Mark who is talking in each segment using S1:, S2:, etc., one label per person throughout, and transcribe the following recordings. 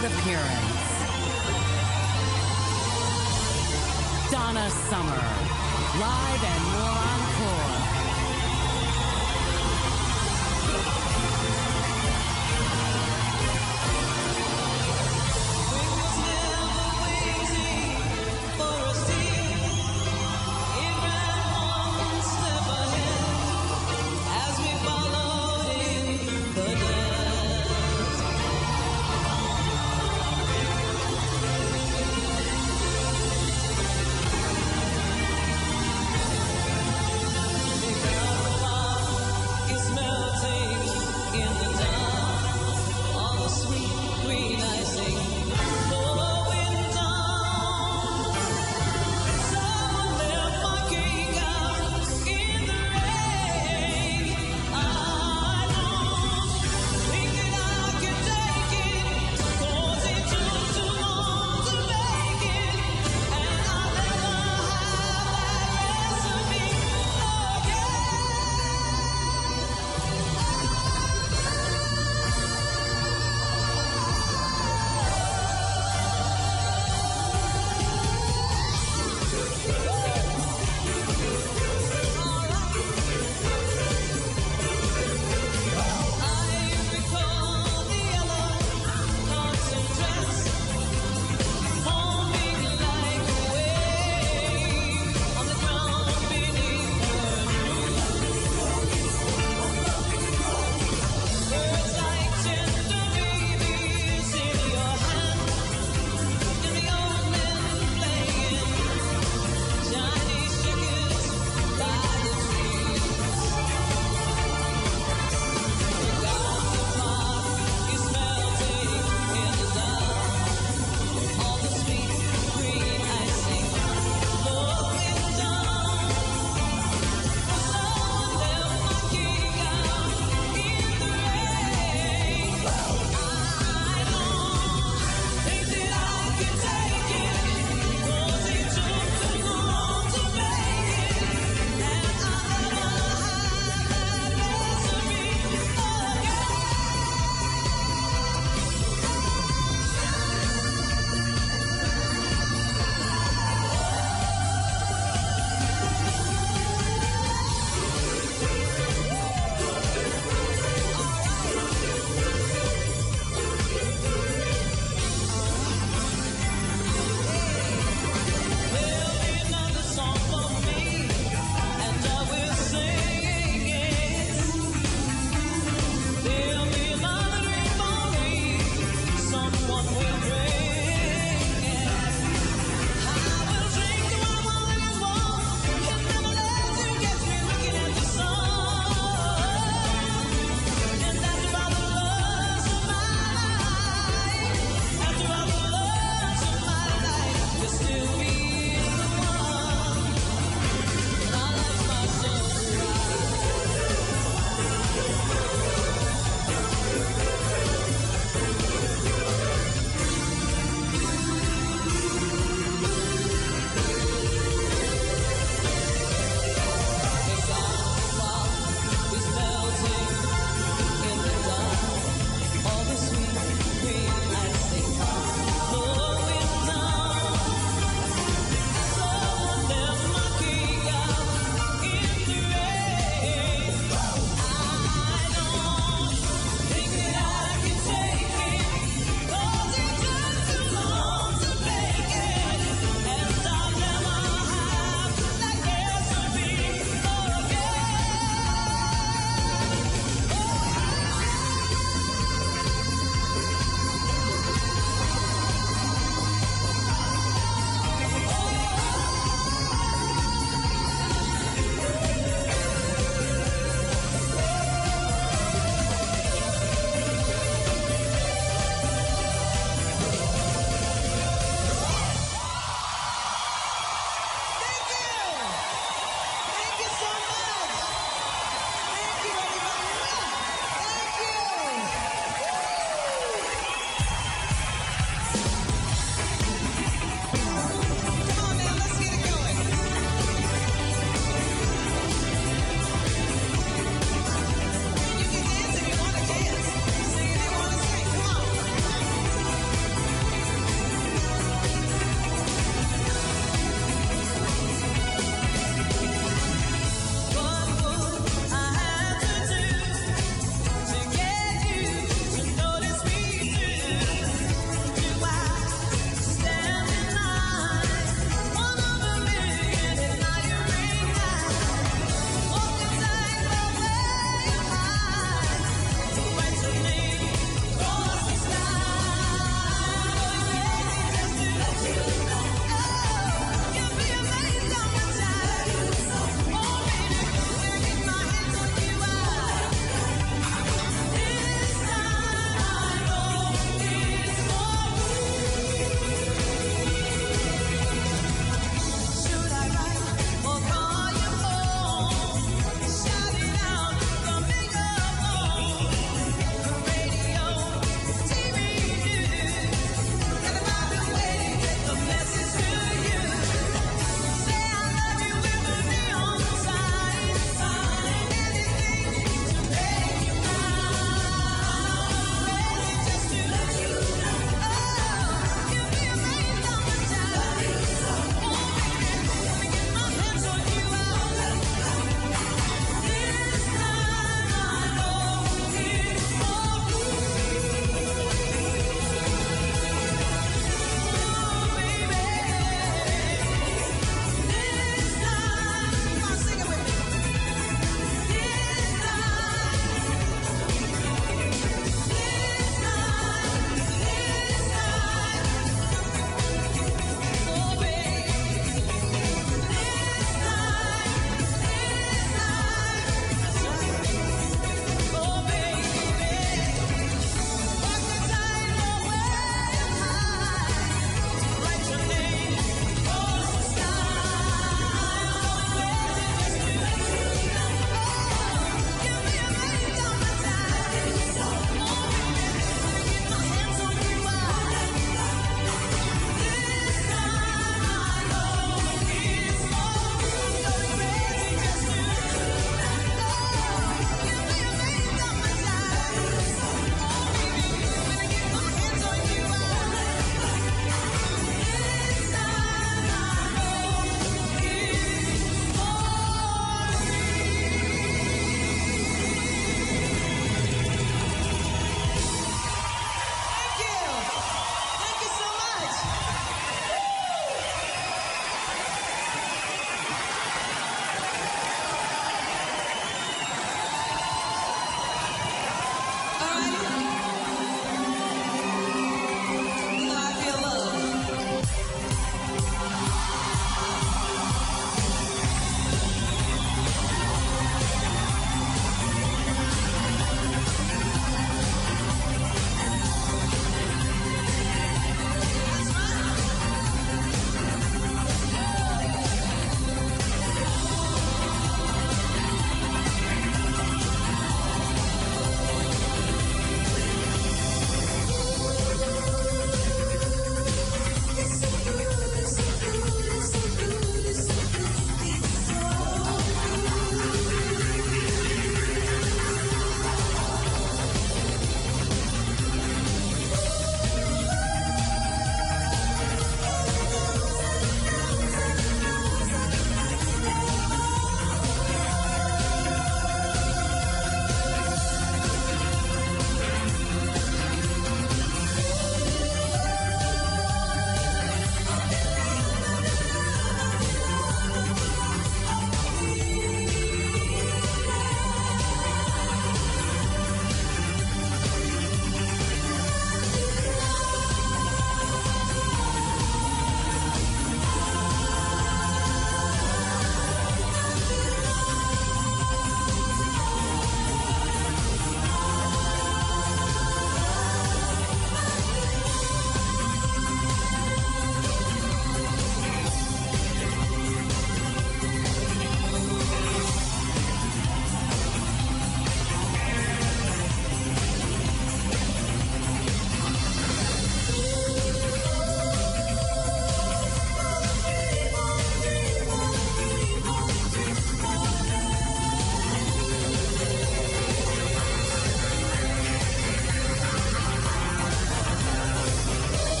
S1: concert appearance, Donna Summer,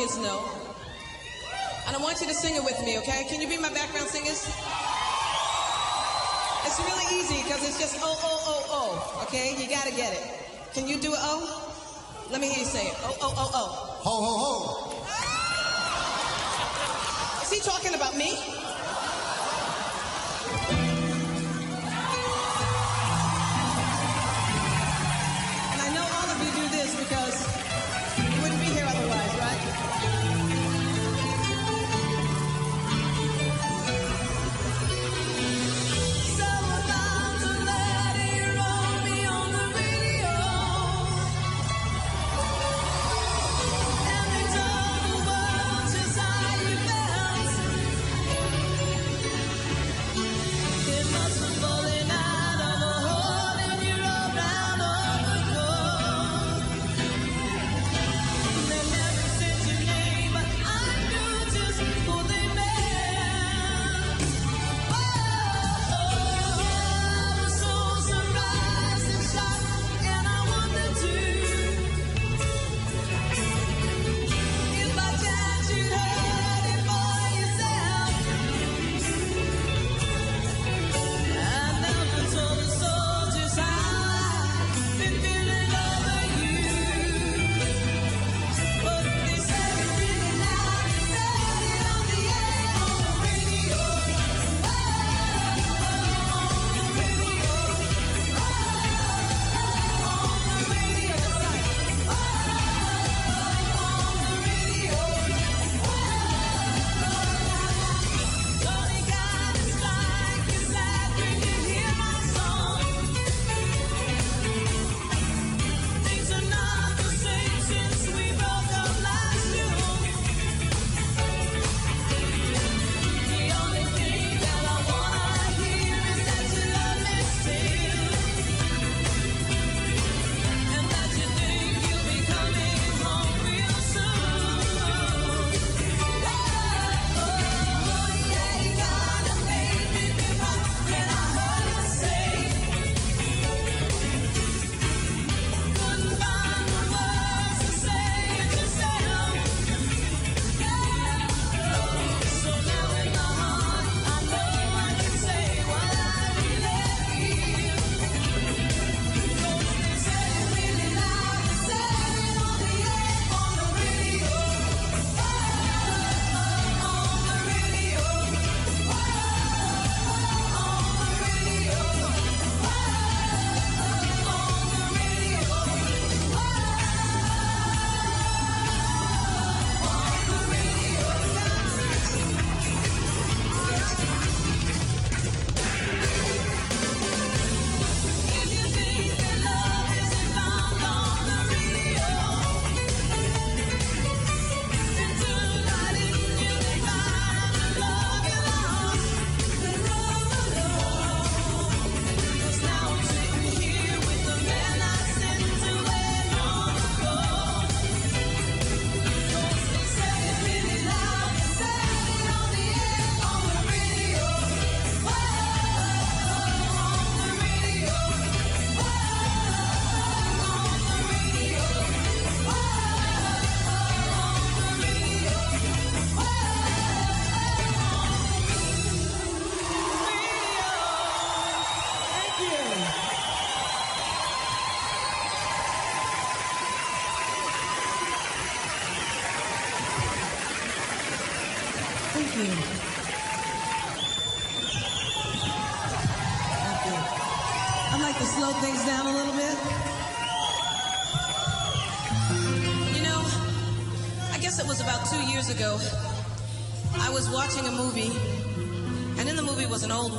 S1: kids know. And I want you to sing it with me, okay? Can you be my background singers? It's really easy because it's just oh, oh, oh, oh, okay? You gotta get it. Can you do it, oh? Let me hear you say it. Oh, oh, oh, oh.
S2: Ho, ho, ho.
S1: Is he talking about me?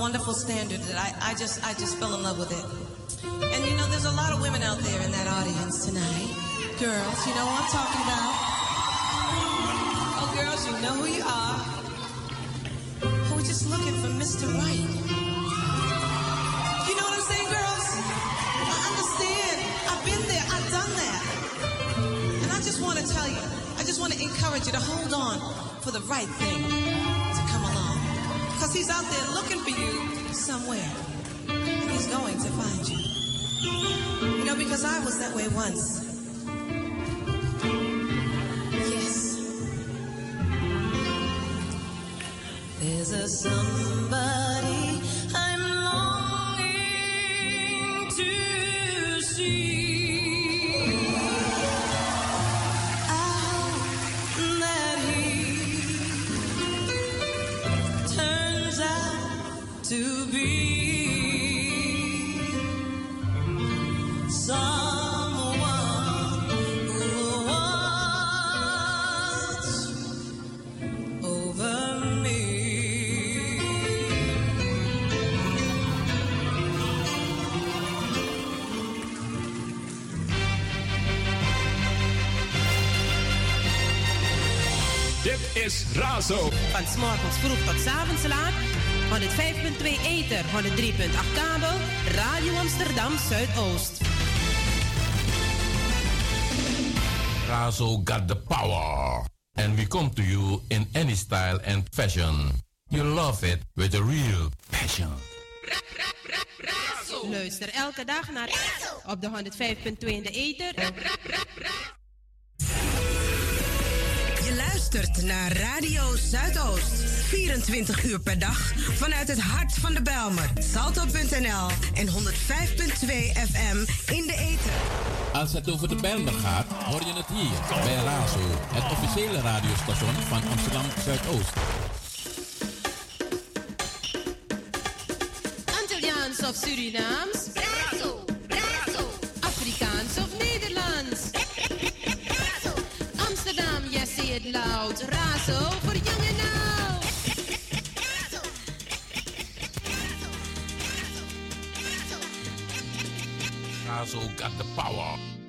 S1: Wonderful standard that I, I just I just fell in love with it. And you know, there's a lot of women out there in that audience tonight. Girls, you know what I'm talking about. Oh, girls, you know who you are. Who are just looking for Mr. Right. You know what I'm saying, girls? I understand. I've been there. I've done that. And I just want to tell you, I just want to encourage you to hold on for the right thing
S2: is Razo.
S3: Van s'morgens vroeg tot 's avonds laat. 105.2 Ether, 103.8 kabel. Radio Amsterdam Zuidoost.
S4: Razo got the power. And we come to you in any style and fashion. You love it with a real passion.
S3: Luister elke dag naar op de 105.2 in de Ether.
S5: Luistert naar Radio Zuidoost. 24 uur per dag vanuit het hart van de Belmer. Salto.nl en 105.2 FM in de Ether.
S6: Als het over de Bijlmer gaat, hoor je het hier bij Razo, het officiële radiostation van Amsterdam Zuidoost.
S3: Antilliaans of Surinaams? Loud. Razo voor jong en oud.
S4: Razo got the power.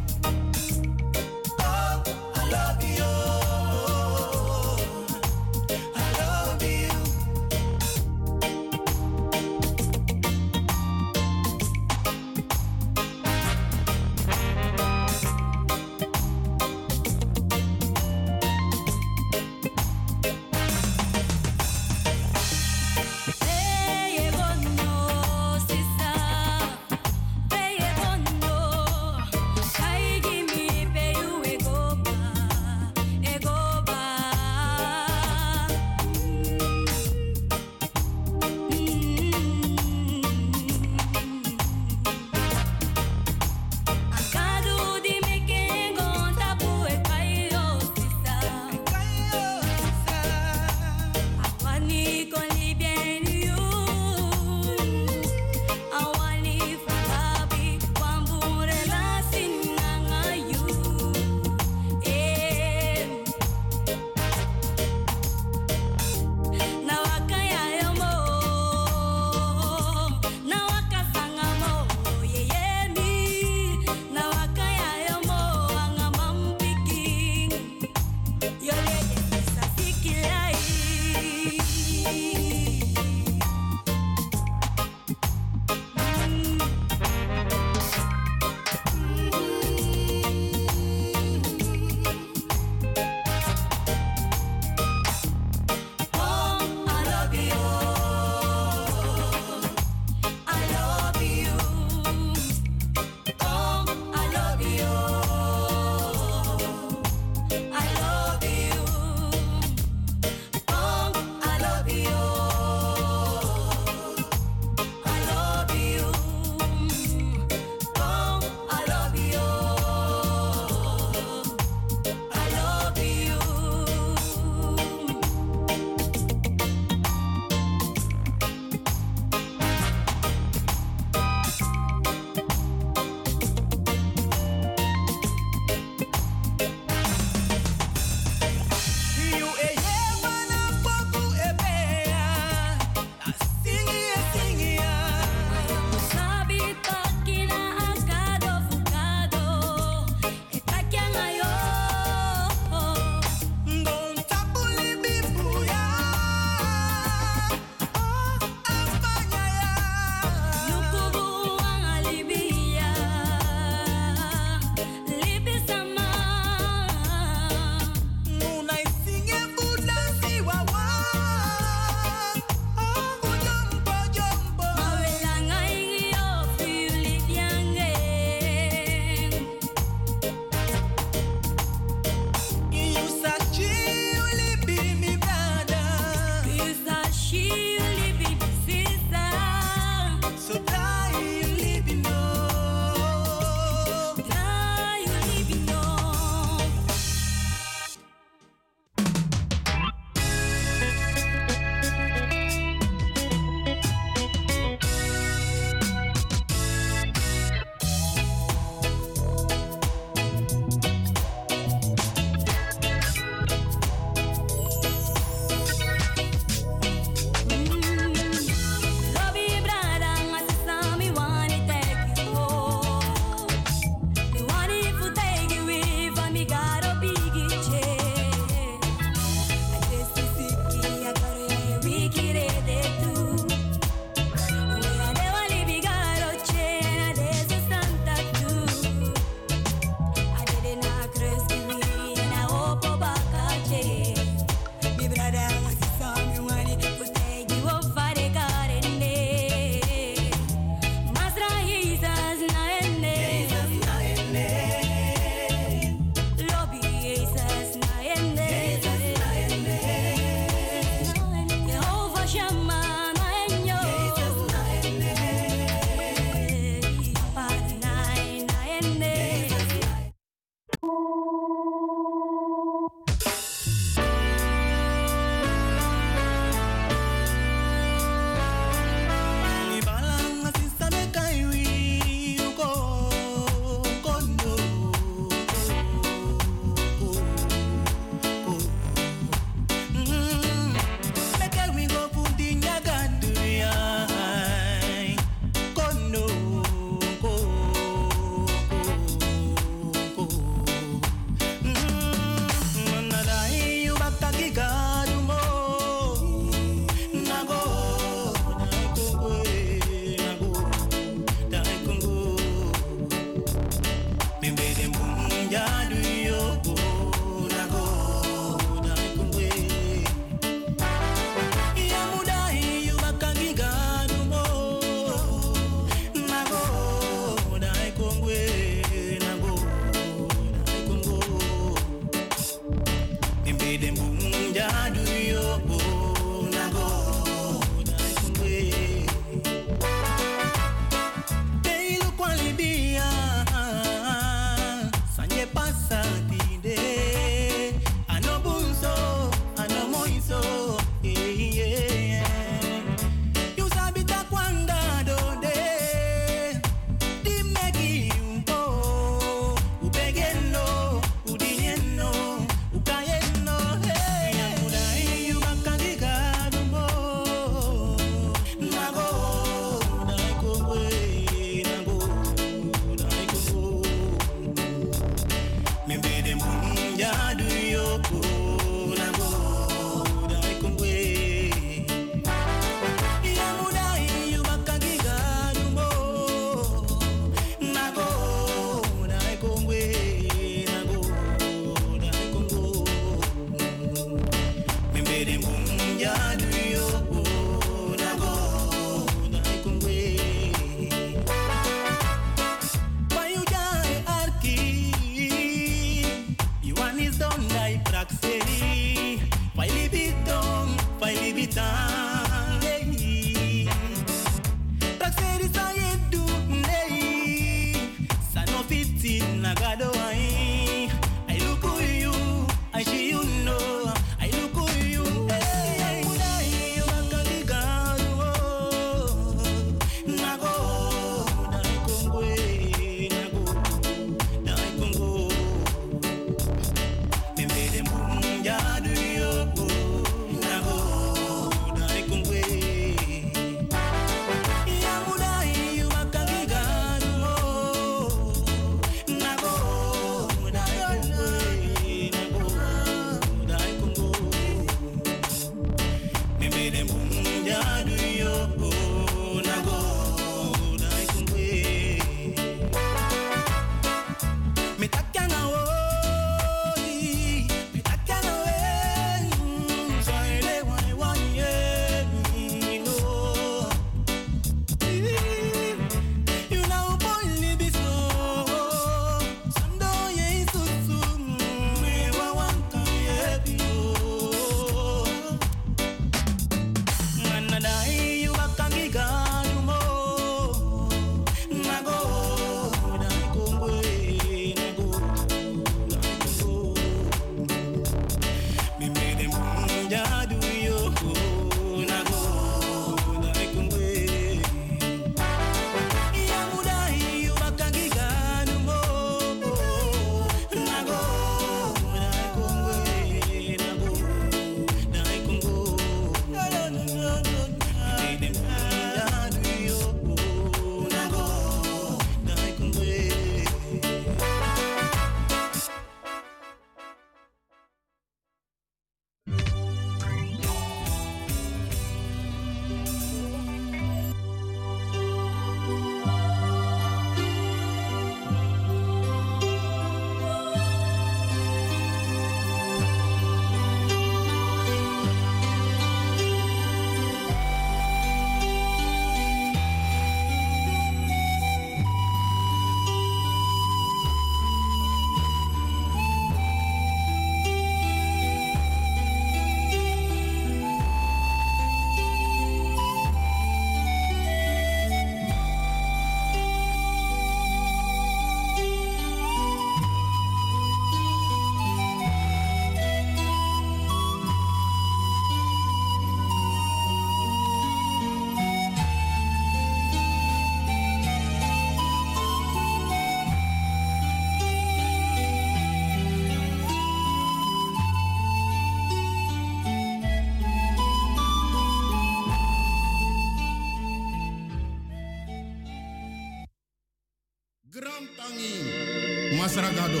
S7: masragado.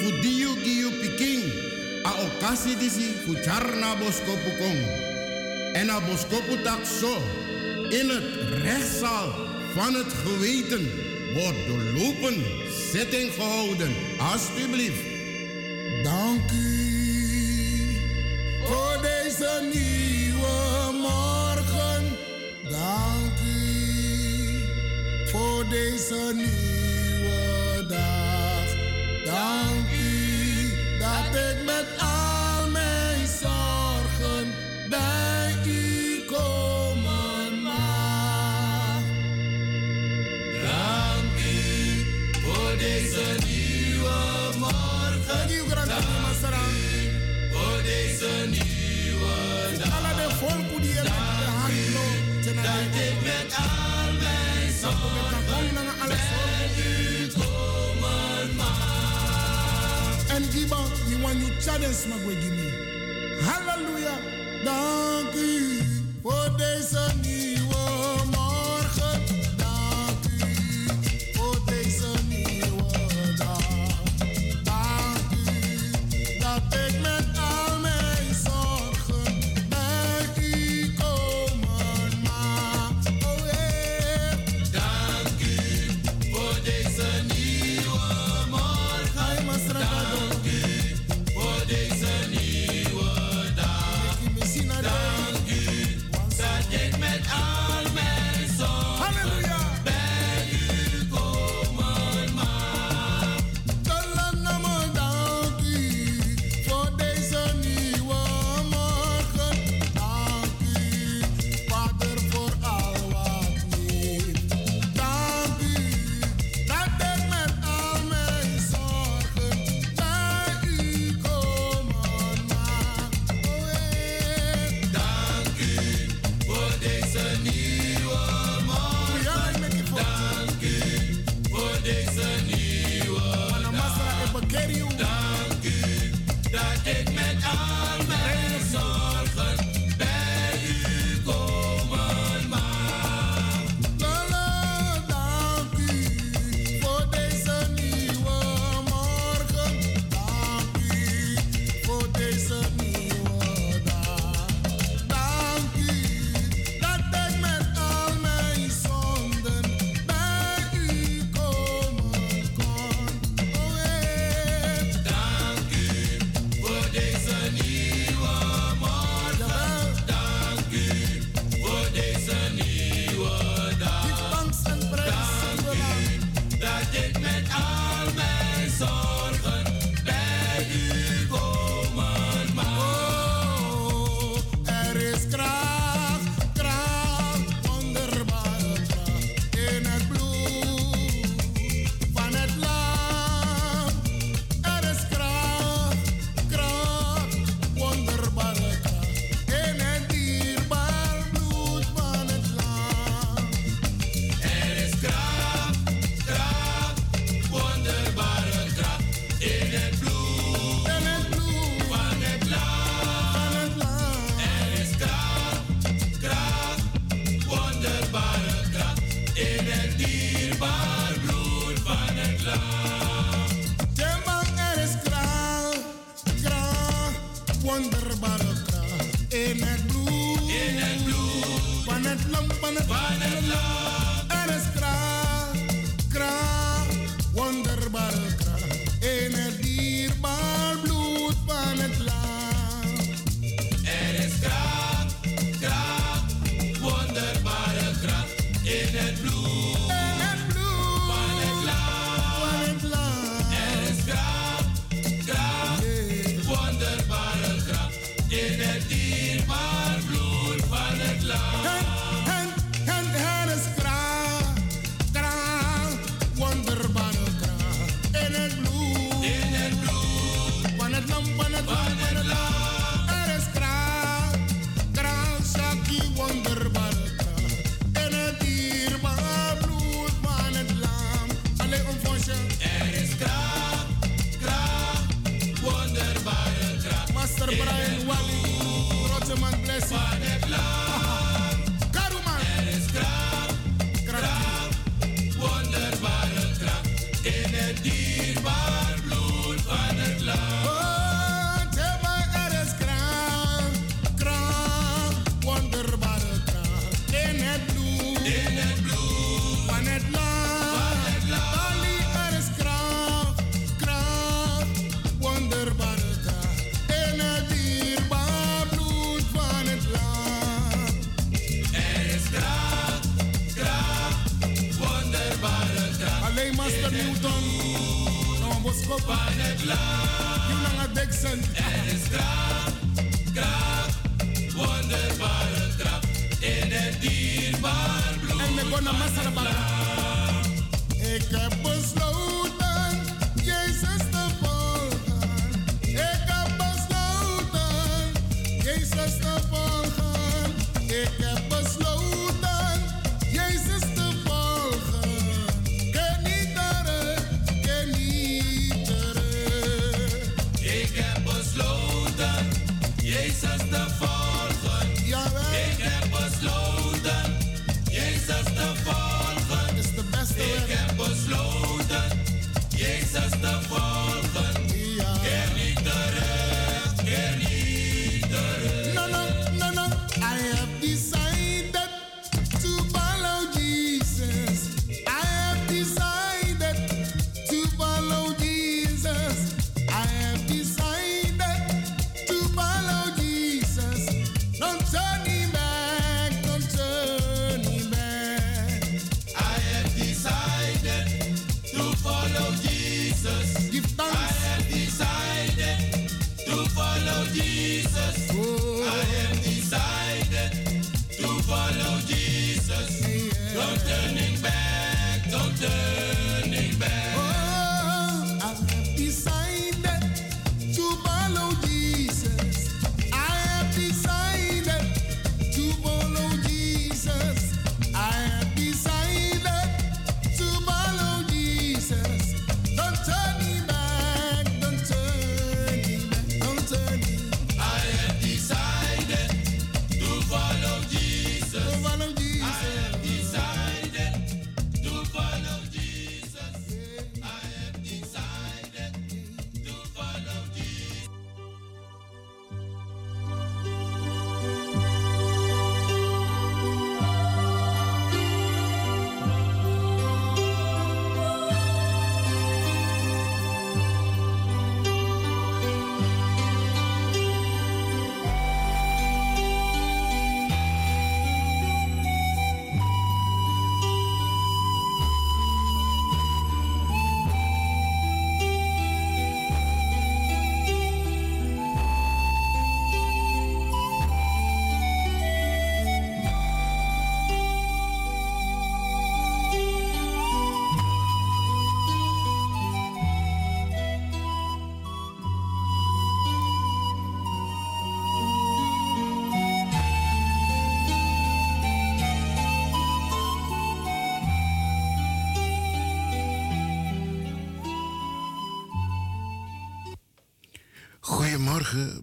S7: Fu diu giu pikin. A okasi disi fu charna boskopu kong. En a boskopu tak zo. In het rechtszaal van het geweten
S2: wordt doorlopen zitting gehouden. alstublieft.
S7: Dank u voor deze nieuwe morgen. Dank u voor deze nieuwe smug with
S2: you.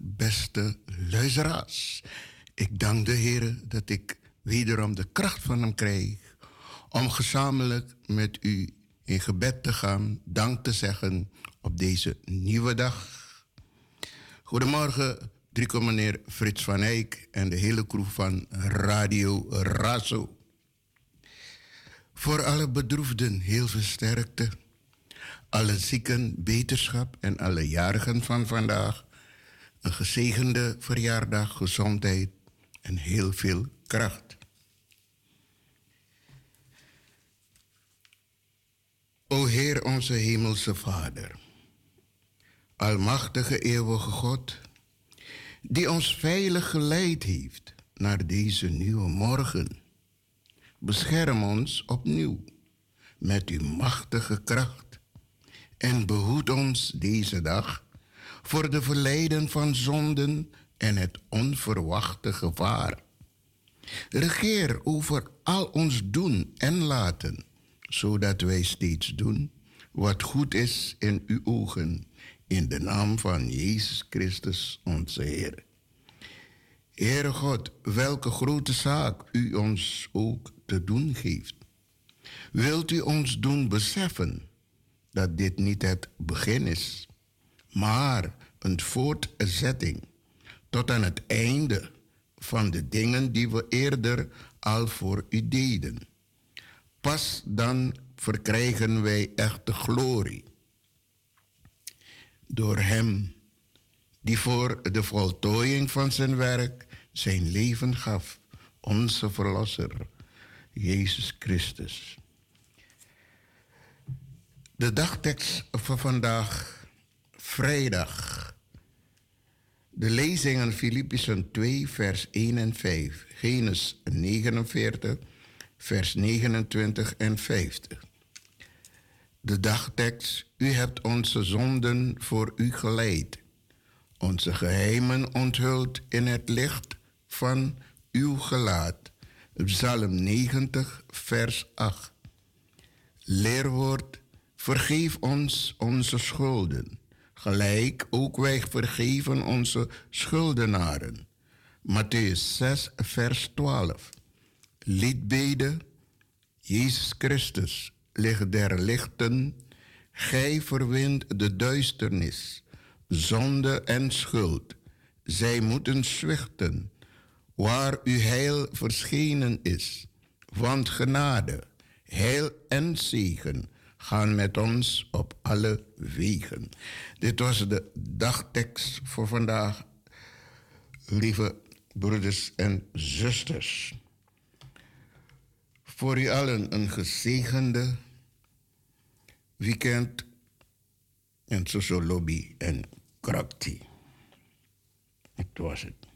S2: Beste luisteraars. Ik dank de Heer dat ik wederom de kracht van Hem krijg om gezamenlijk met u in gebed te gaan, dank te zeggen op deze nieuwe dag. Goedemorgen, Drico meneer Frits van Eyck en de hele crew van Radio Razo. Voor alle bedroefden heel veel sterkte alle zieken beterschap en alle jarigen van vandaag een gezegende verjaardag, gezondheid en heel veel kracht. O Heer onze hemelse Vader, Almachtige eeuwige God, die ons veilig geleid heeft naar deze nieuwe morgen. Bescherm ons opnieuw met uw machtige kracht en behoed ons deze dag voor de verleiden van zonden en het onverwachte gevaar. Regeer over al ons doen en laten, zodat wij steeds doen wat goed is in uw ogen, in de naam van Jezus Christus, onze Heer. Heere God, welke grote zaak u ons ook te doen geeft. Wilt u ons doen beseffen dat dit niet het begin is, maar een voortzetting tot aan het einde van de dingen die we eerder al voor u deden. Pas dan verkrijgen wij echte glorie. Door Hem die voor de voltooiing van zijn werk zijn leven gaf, onze Verlosser, Jezus Christus. De dagtekst voor vandaag, vrijdag. De lezingen Filippenzen 2, vers 1 en 5. Genesis 49, vers 29 en 50. De dagtekst. U hebt onze zonden voor u geleid. Onze geheimen onthuld in het licht van uw gelaat. Psalm 90, vers 8. Leerwoord. Vergeef ons onze schulden gelijk ook wij vergeven onze schuldenaren. Matthäus 6, vers 12. Liedbede, Jezus Christus, licht der lichten, gij verwint de duisternis, zonde en schuld. Zij moeten zwichten, waar uw heil verschenen is. Want genade, heil en zegen gaan met ons op alle wegen. Dit was de dagtekst voor vandaag, lieve broeders en zusters. Voor u allen een gezegende weekend en social lobby en krakti. Het was het.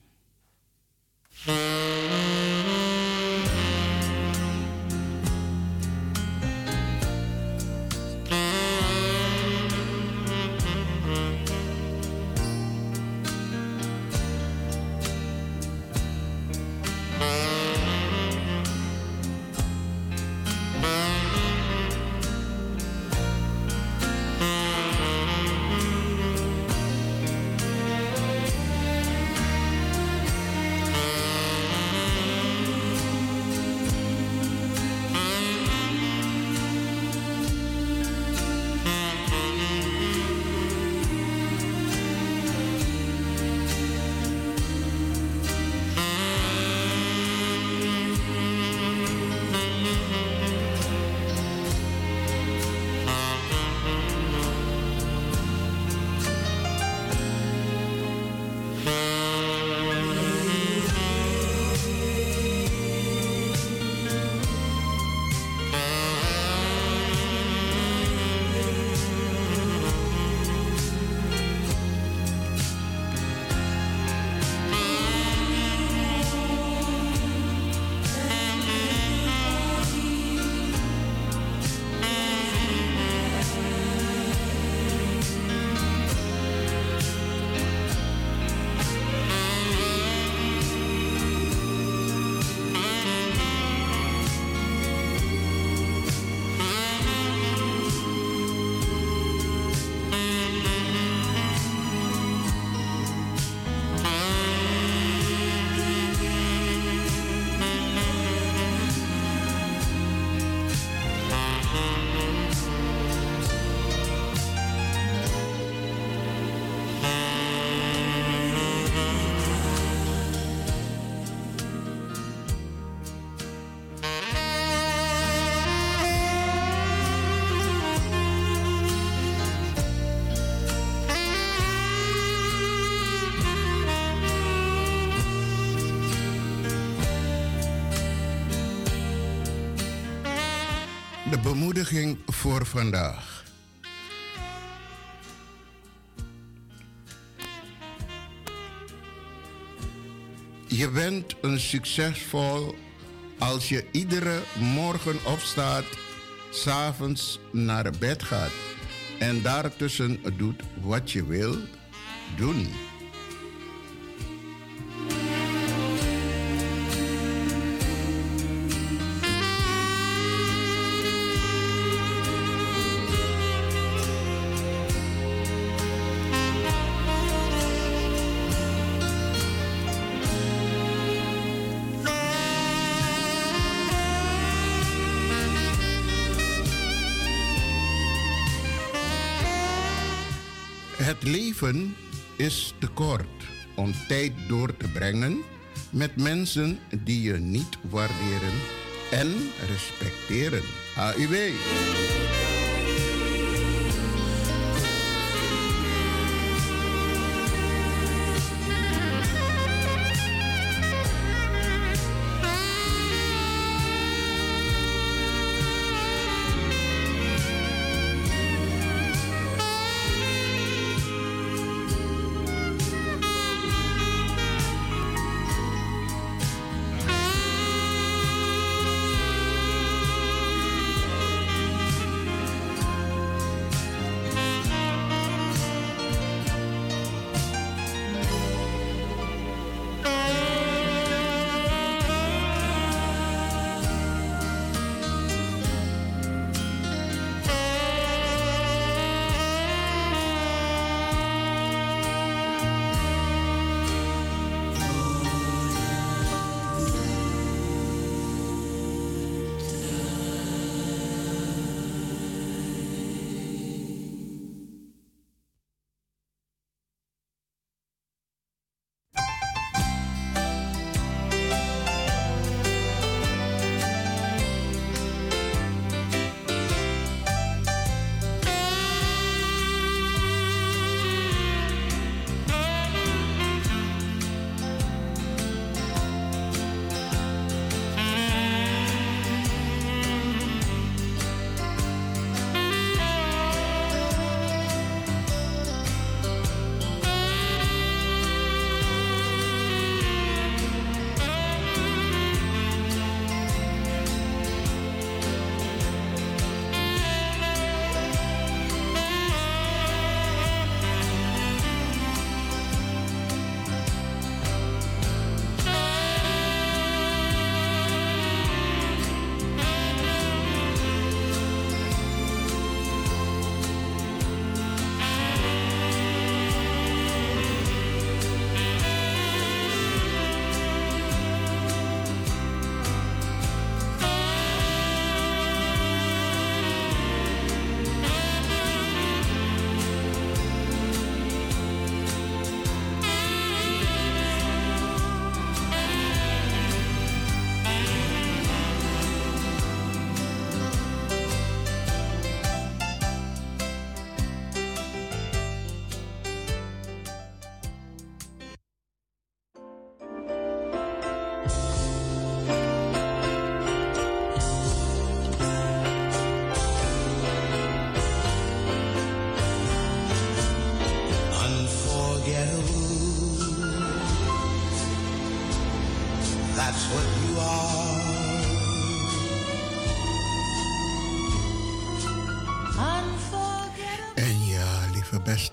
S2: Bemoediging voor vandaag. Je bent een succesvol als je iedere morgen opstaat, s'avonds naar bed gaat en daartussen doet wat je wil doen. Leven is te kort om tijd door te brengen met mensen die je niet waarderen en respecteren. AUW.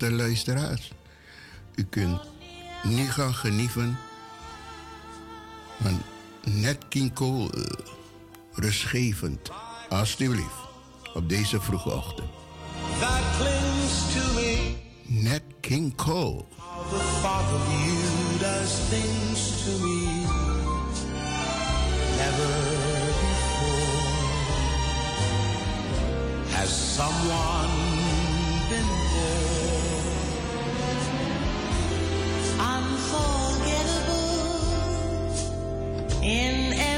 S2: beste luisteraars, u kunt nu gaan genieten van Net King Cole, uh, rustgevend, alsjeblieft, op deze vroege ochtend. Net King Cole.
S8: someone
S9: unforgettable in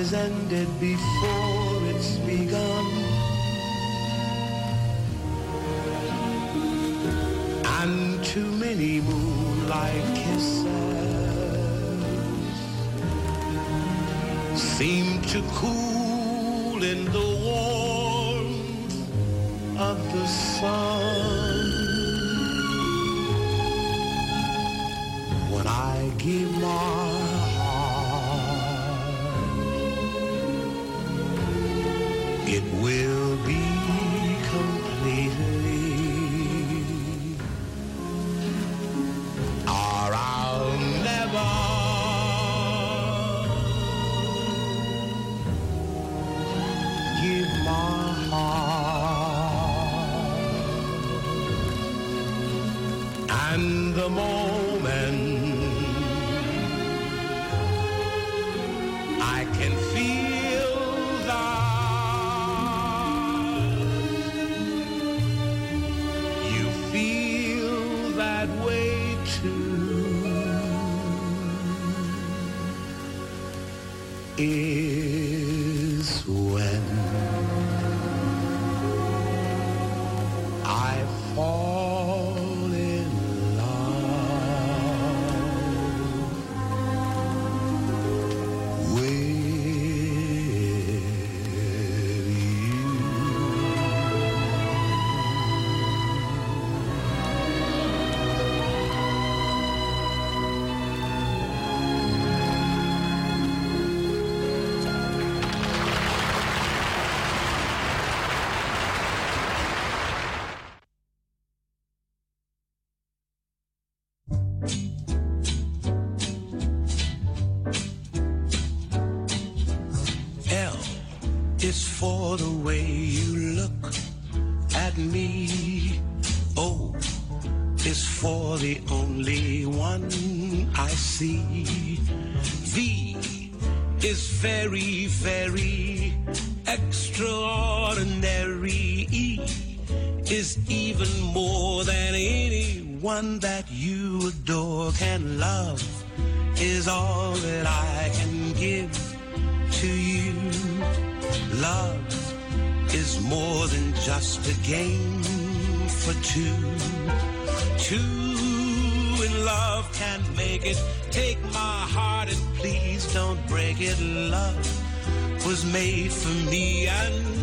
S8: is ended before it's begun. And too many moonlight kisses seem to cool in the warmth of the sun. the moon. see. love was made for me and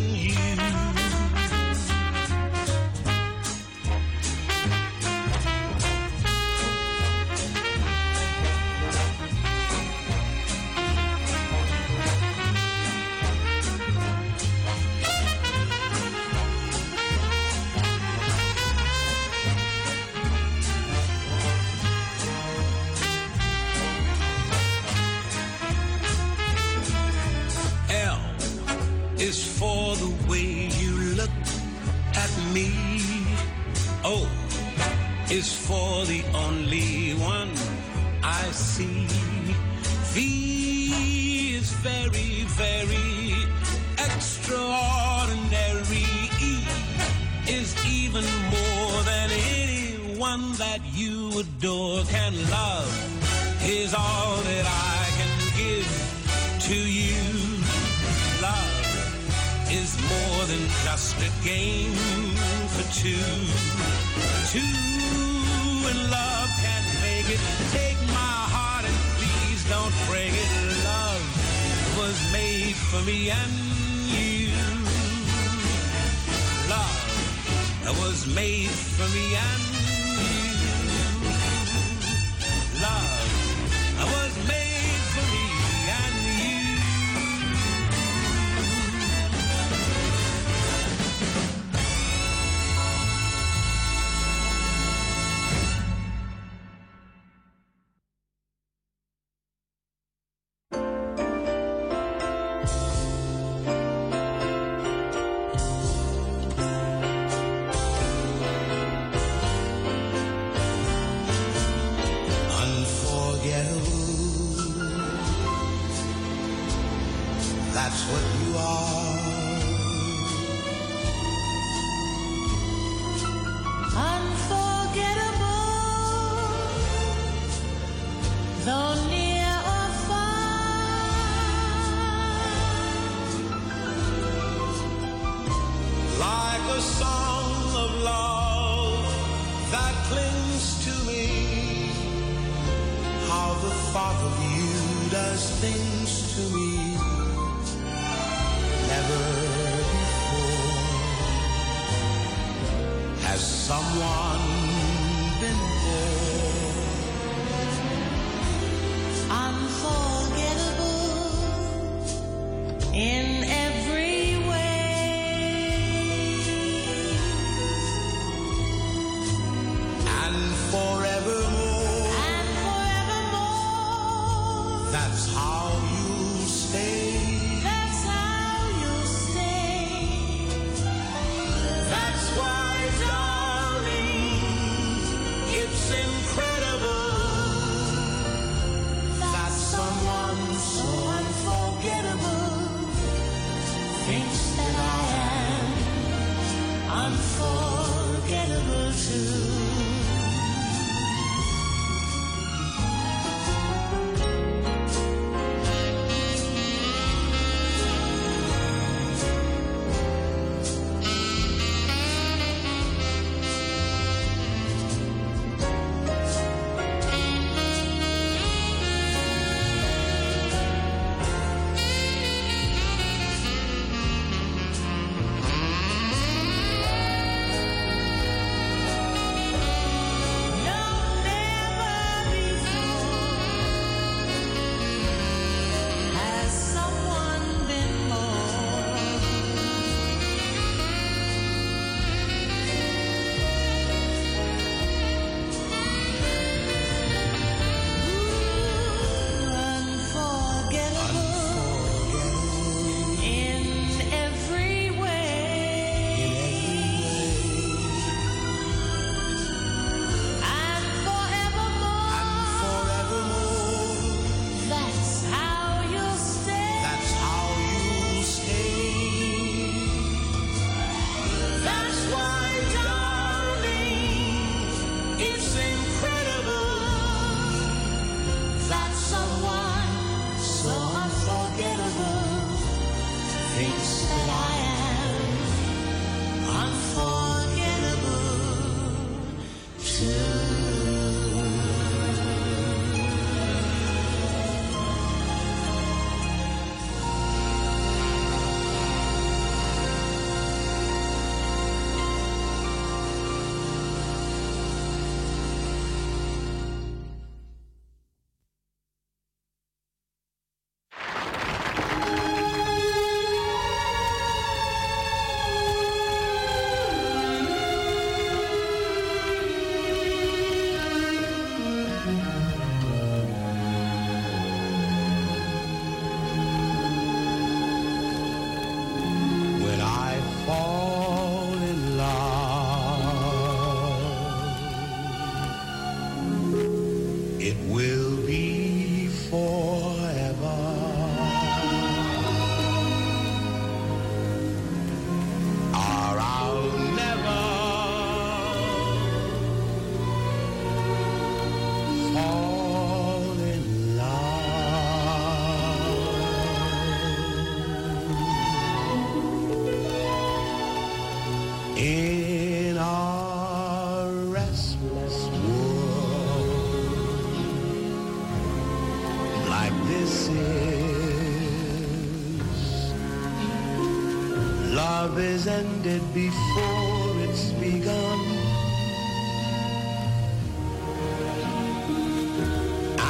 S8: ended before it's begun.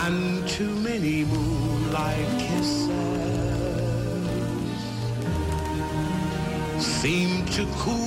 S8: And too many moonlight kisses seem to cool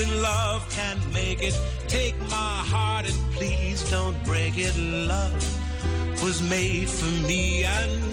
S8: in love can make it. Take my heart and please don't break it. Love was made for me and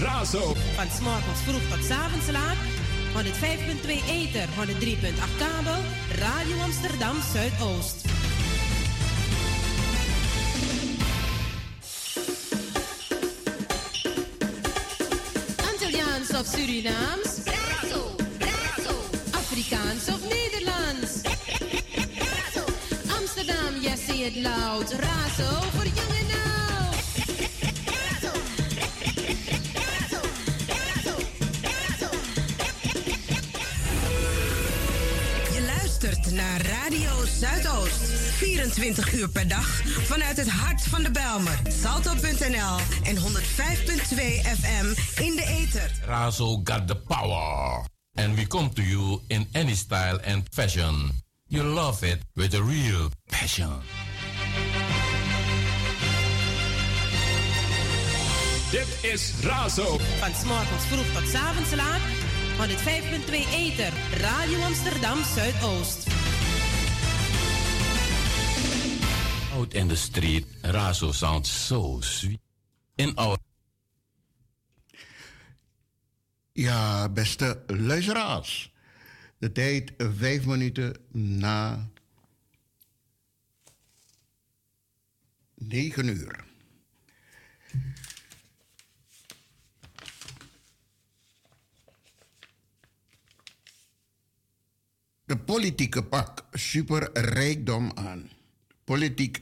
S10: Razo.
S3: Van s'morgens vroeg tot 's avonds laat. 105.2 Ether, 103.8 kabel. Radio Amsterdam Zuidoost. Antilliaans of Surinaams? Razo, Razo. Afrikaans of Nederlands? Razo. Amsterdam, yes, say it loud. Razo
S5: 24 uur per dag vanuit het hart van de Belmer. Salto.nl en 105.2 FM in de ether.
S4: Razo got the power. And we come to you in any style and fashion. You love it with a real passion.
S10: Dit is Razo.
S3: Van s'morgens vroeg tot 's avonds laat. 105.2 Ether, Radio Amsterdam Zuidoost.
S4: Out in the street, Razo sounds so sweet. In our
S2: Ja, beste luisteraars. De tijd vijf minuten na negen uur. De politieke pak superrijkdom aan. Politiek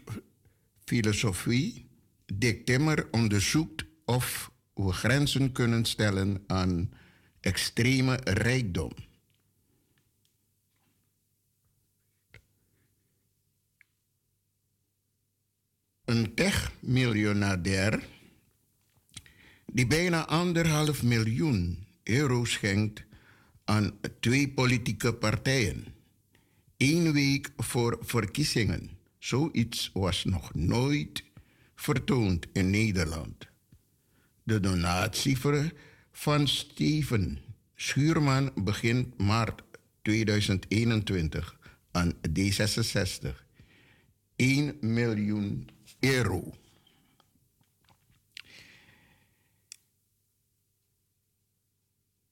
S2: filosofie. Dick Timmer onderzoekt of we grenzen kunnen stellen aan extreme rijkdom. Een tech-miljonair die bijna anderhalf miljoen euro schenkt aan twee politieke partijen. Eén week voor verkiezingen. Zoiets was nog nooit vertoond in Nederland. De donatie van Steven Schuurman begint maart 2021 aan D66. 1 miljoen euro.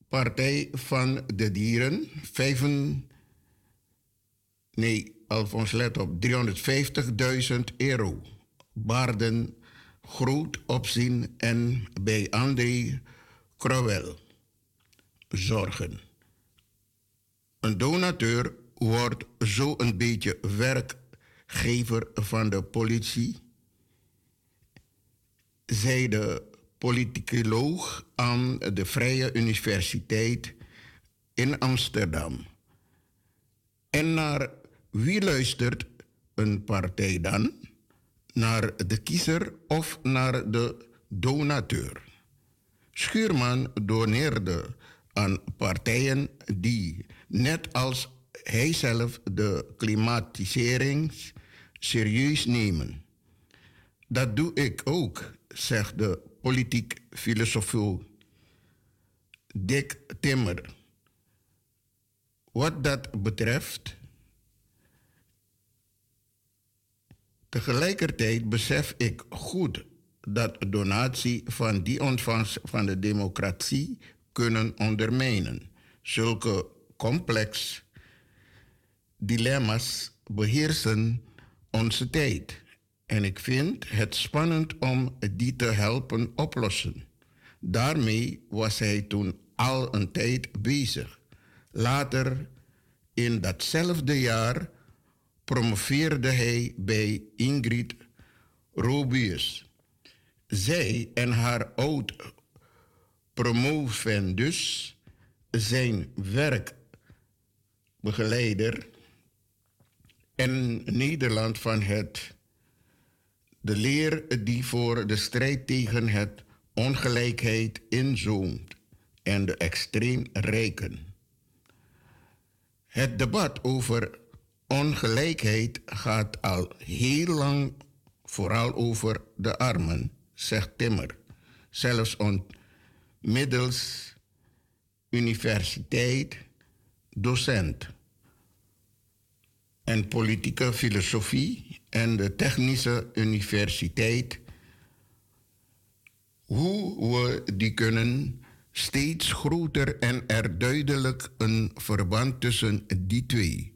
S2: Partij van de Dieren, 5, nee, Alfons let op, 350.000 euro. Baarden groot opzien en bij André Crowell zorgen. Een donateur wordt zo een beetje werkgever van de politie, zei de politicoloog aan de Vrije Universiteit in Amsterdam. En naar wie luistert een partij dan? Naar de kiezer of naar de donateur? Schuurman doneerde aan partijen die, net als hij zelf, de klimatisering serieus nemen. Dat doe ik ook, zegt de politiek filosoof Dick Timmer. Wat dat betreft, tegelijkertijd besef ik goed dat donatie van die ontvangst van de democratie kunnen ondermijnen. Zulke complex dilemma's beheersen onze tijd. En ik vind het spannend om die te helpen oplossen. Daarmee was hij toen al een tijd bezig. Later in datzelfde jaar promoveerde hij bij Ingrid Robius. Zij en haar oud promovendus zijn werkbegeleider en Nederland van het de leer die voor de strijd tegen het ongelijkheid inzoomt en de extreem rijken. Het debat over Ongelijkheid gaat al heel lang vooral over de armen, zegt Timmer. Zelfs middels universiteit, docent
S11: en politieke filosofie en de technische universiteit. Hoe we die kunnen steeds groter en er duidelijk een verband tussen die twee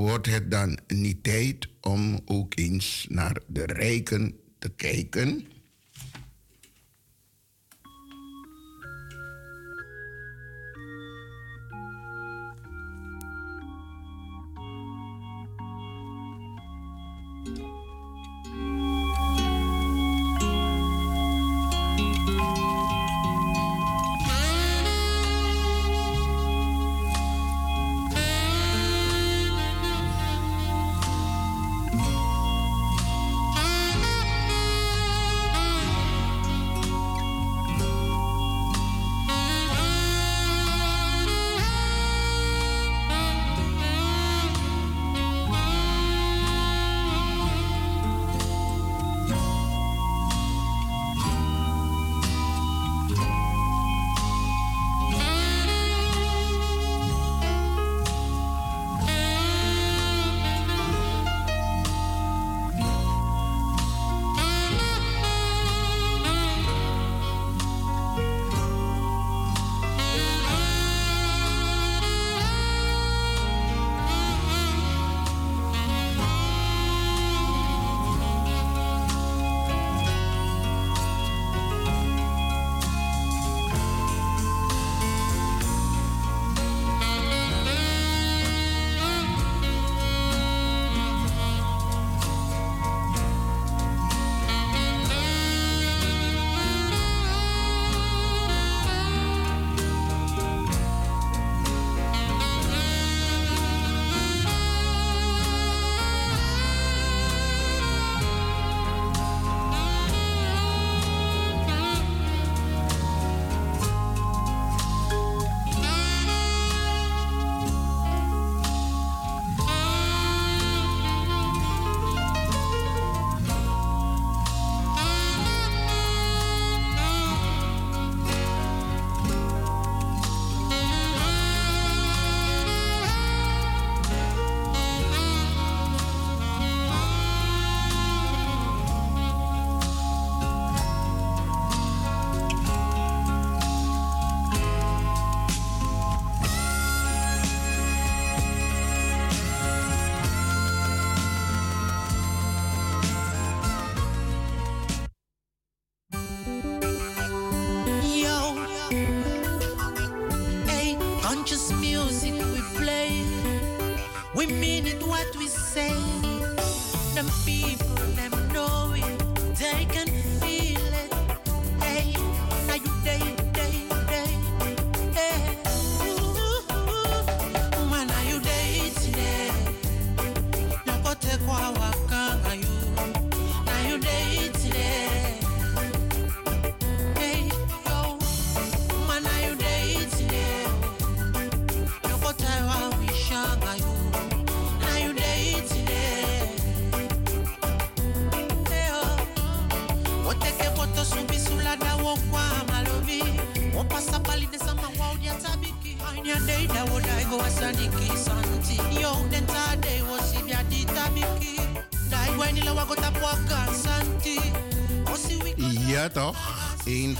S11: wordt het dan niet tijd om ook eens naar de rijken te kijken?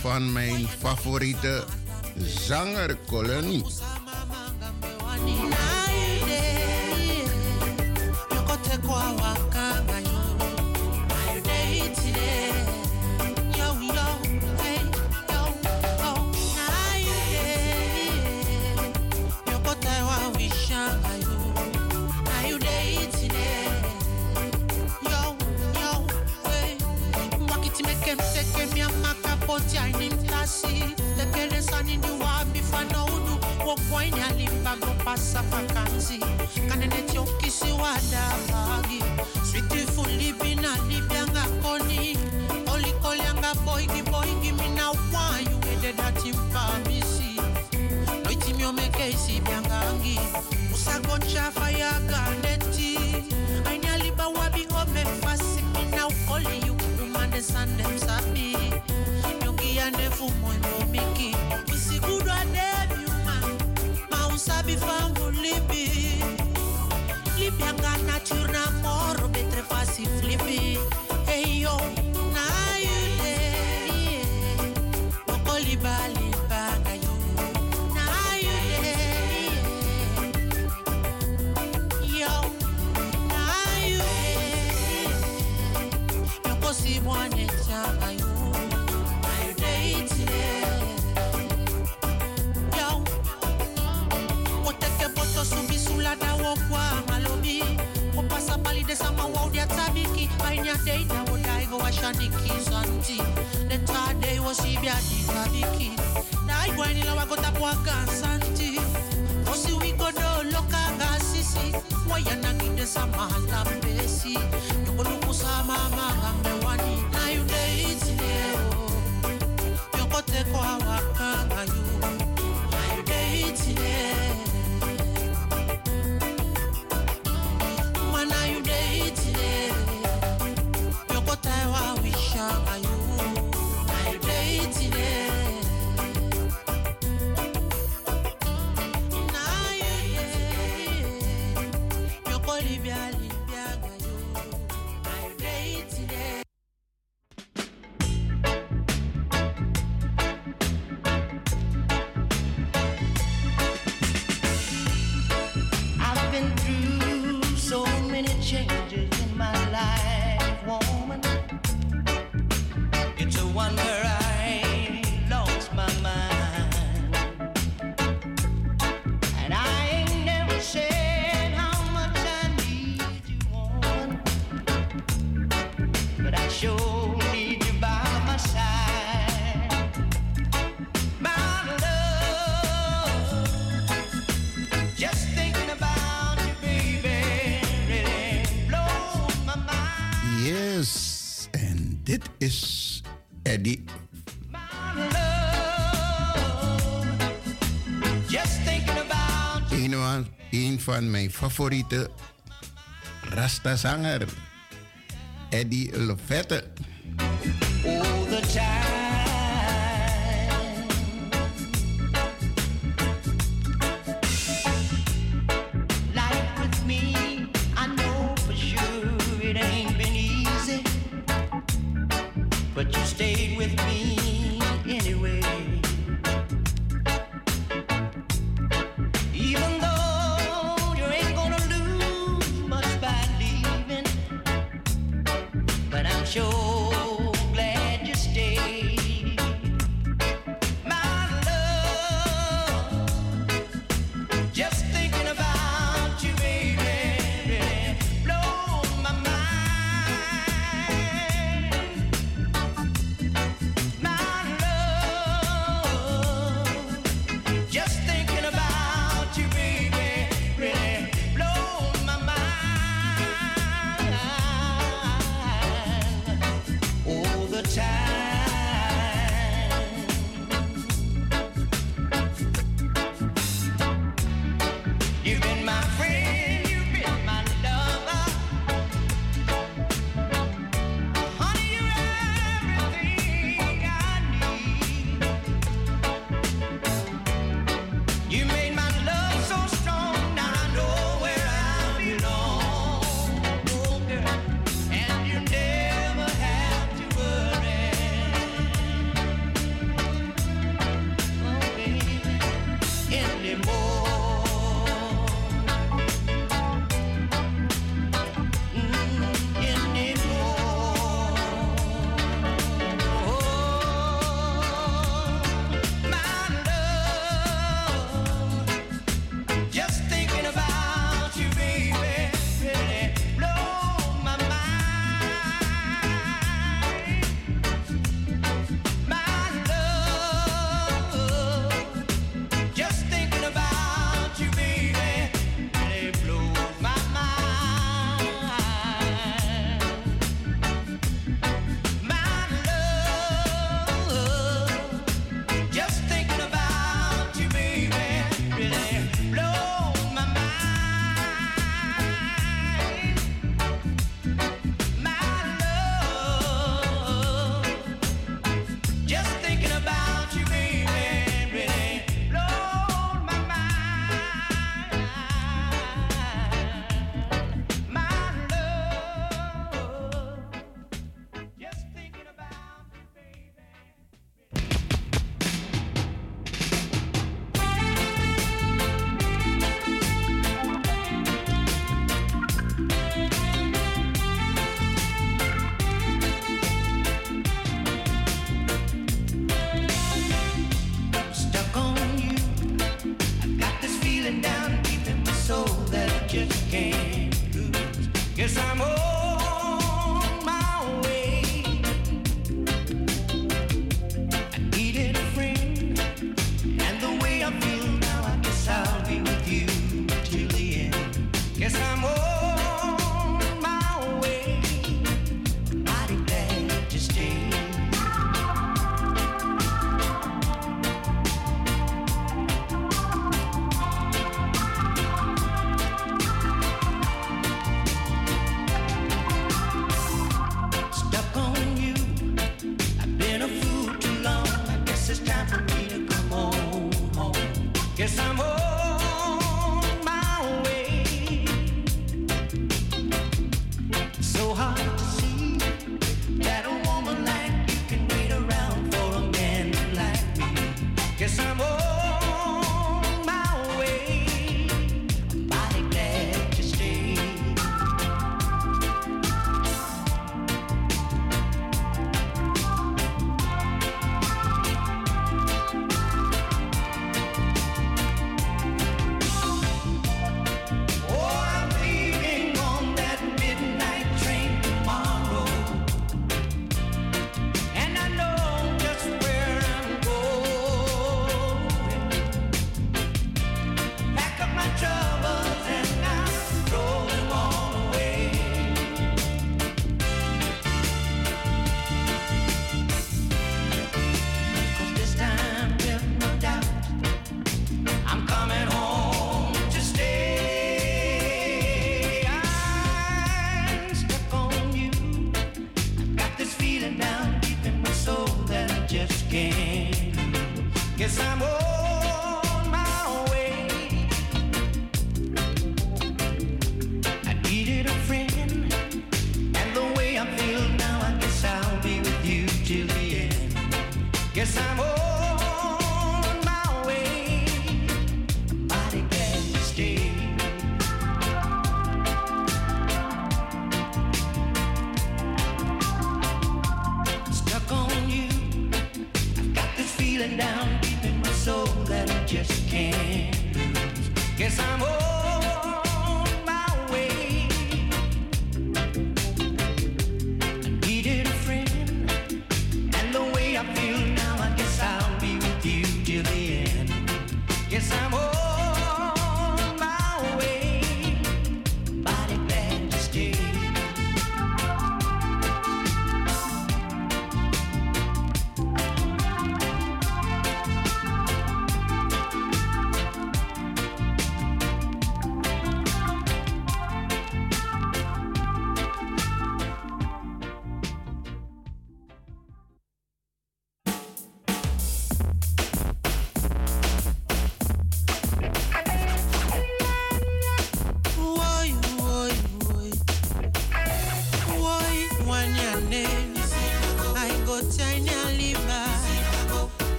S11: van mijn favoriete zangerkolonie.
S12: Mijn favoriete Rasta-zanger. Eddie Lefette.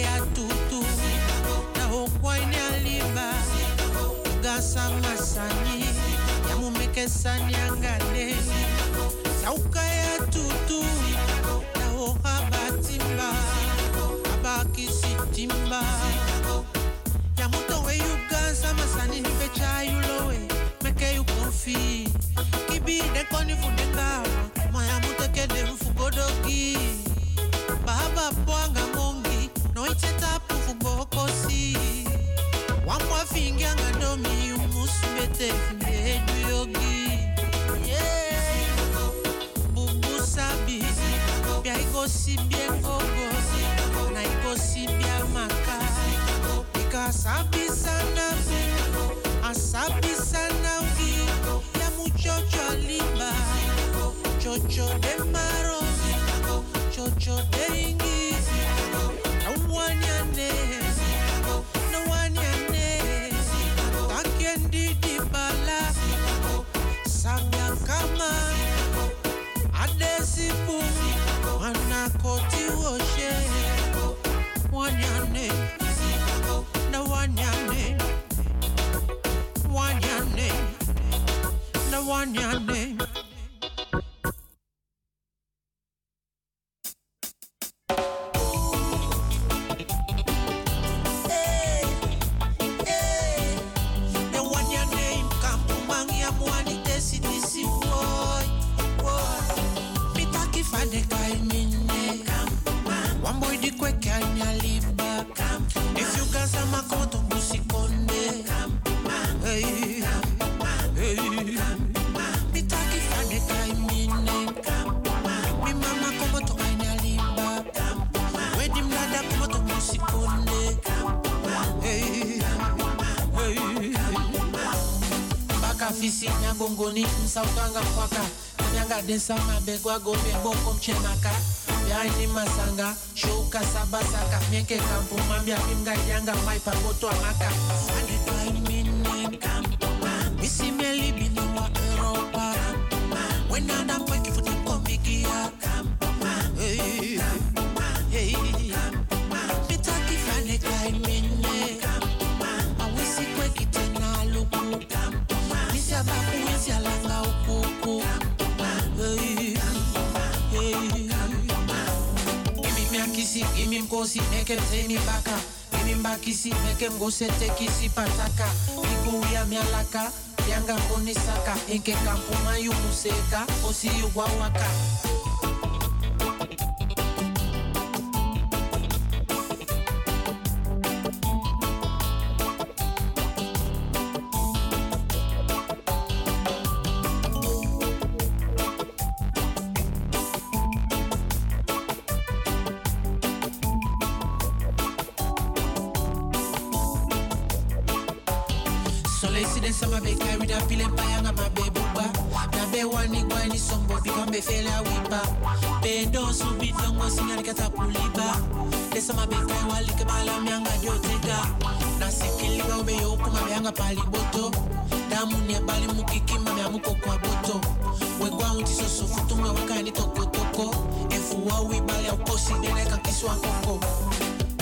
S11: ya tutu na hokwani aliba ugasa masani ya mumekesani angane sauka ya tutu na hohabatimba abakisitimba ya moto we ugasa masani mpecha yulowe meke yukonfi kibi dekoni fudengawa maya mutekede mf bien ik chocho de maro chocho de ingi. one your name. Densa mabegwa gobe boko mchemaka. Yaini masanga shuka sabasaka mieke kampu mambia mimga yanga mai pamoto amaka. Fane kai minen kampu misi meli bini wa Europa. When kissy, give me mkosi, make him take me back. Give me back kissy, make him go set a kissy pataka. Migu ya mialaka, yanga koni saka. Enke kampu mayu museka, osi yu wawaka. pali boto. Damu ni abali mukikima meamuko kwa boto. Wekwa unti soso futume weka ni tokotoko efu wawi bali aukosi neneka kiswa koko.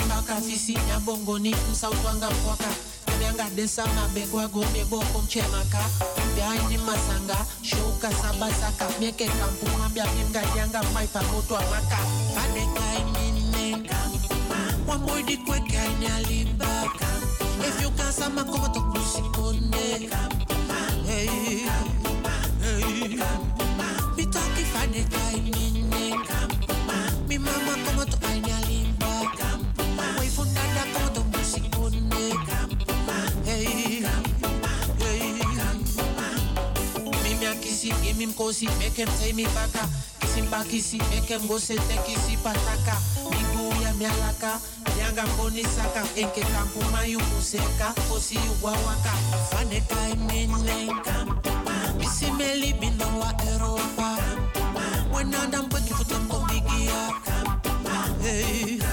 S11: Mbaka fisi na bongoni msautwanga mpwaka nyanga desa mabegwa gome boko mchemaka byaini masanga shouka sabasaka mieke kampuma byamimgajanga maipa moto amaka adekai minenka wamwidi kwekanyalimbaka if you cansa makomo tokusikonde hey, hey. bitaki fadekai mine mi mama to to Hey, hey. Mimi akisi, mimi mkosi, make him take me back. Mbakisi, make go pataka. Miguu ya mialaka, yanga mboni saka. Enke kampu mayu museka, kosi uwawaka. Fane kai mine kampu. Misi meli bino wa futem kombigia. Hey, hey.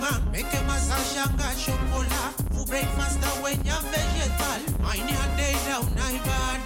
S11: man, make a massage and got chocolate. For breakfast when you're vegetable, mine day down, I bad.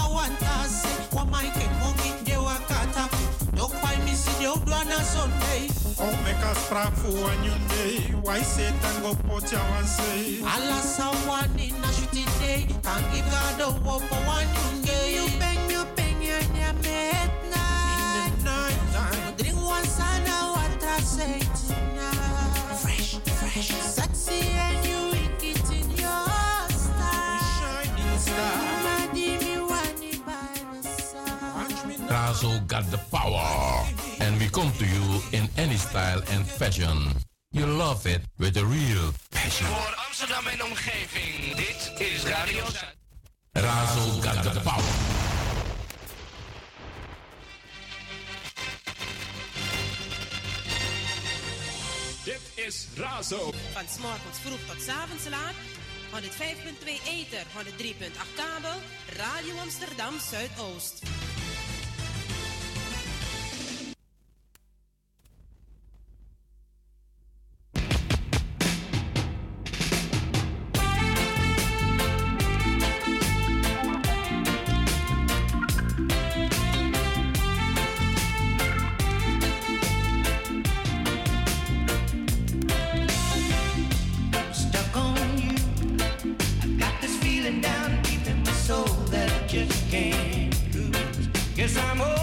S11: Oh, make us proud for one you
S13: day. Why say tango pot ya
S11: one say?
S13: Allah someone
S11: in a
S13: shooting day. Can't give God a
S11: hope for one you day. You bang, you bang, you're near.
S13: In the night time.
S11: Drink one sana, what I say. Fresh, fresh, sexy.
S4: Razo got the power. And we come to you in any style and fashion. You love it with a real passion.
S14: Voor Amsterdam en omgeving, dit is Radio Zuid.
S4: Razo got the power.
S10: Dit is Razo.
S3: Van s'morgens vroeg tot s'avonds laat. 105.2 Eter, 103.8 kabel. Radio Amsterdam Zuidoost.
S12: Yes, I'm old.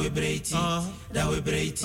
S12: we breiti, That
S11: we breiti,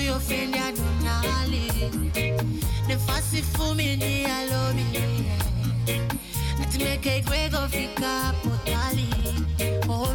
S11: Yo ofender do nale Ne
S15: fasi fume ni alobi Ati fika potali Oh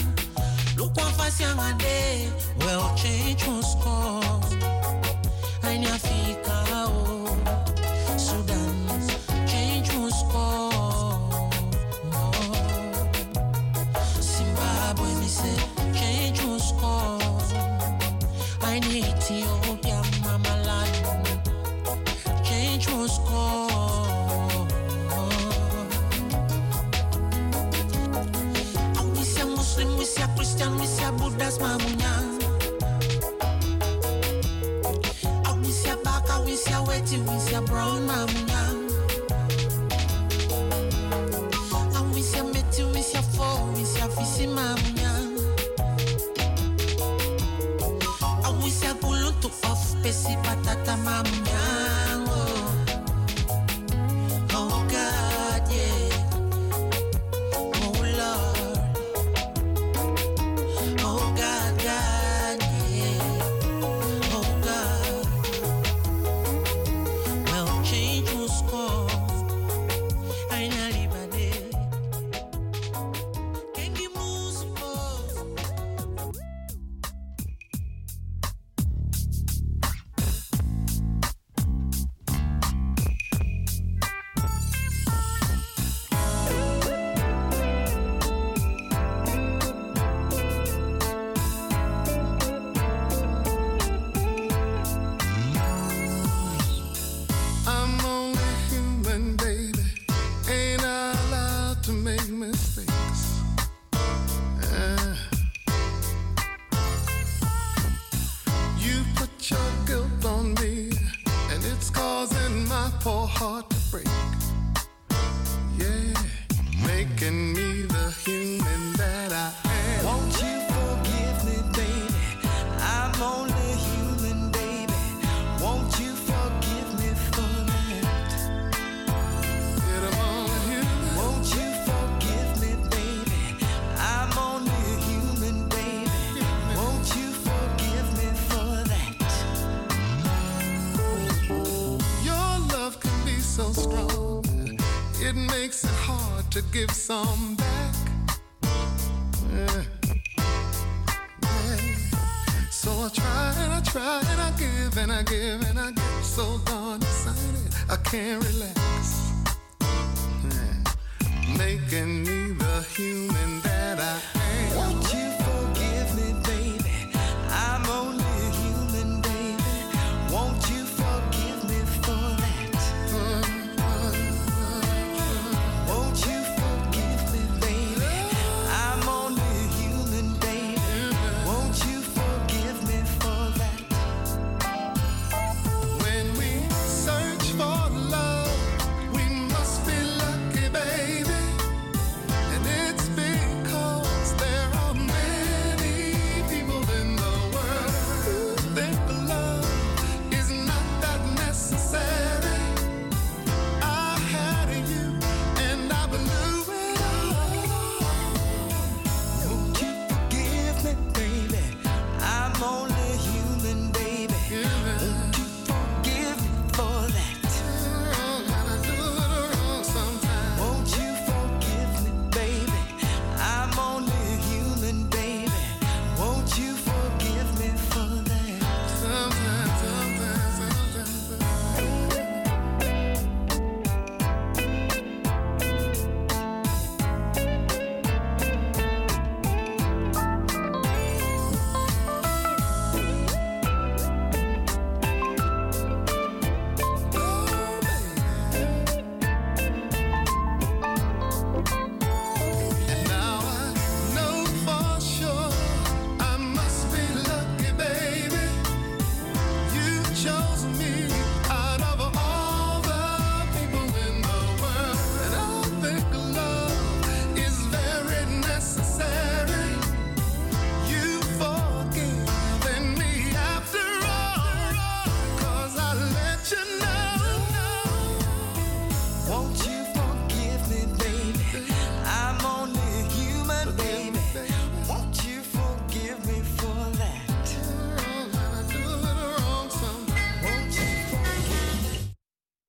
S15: Look what I see on day.
S11: Well, change was cause.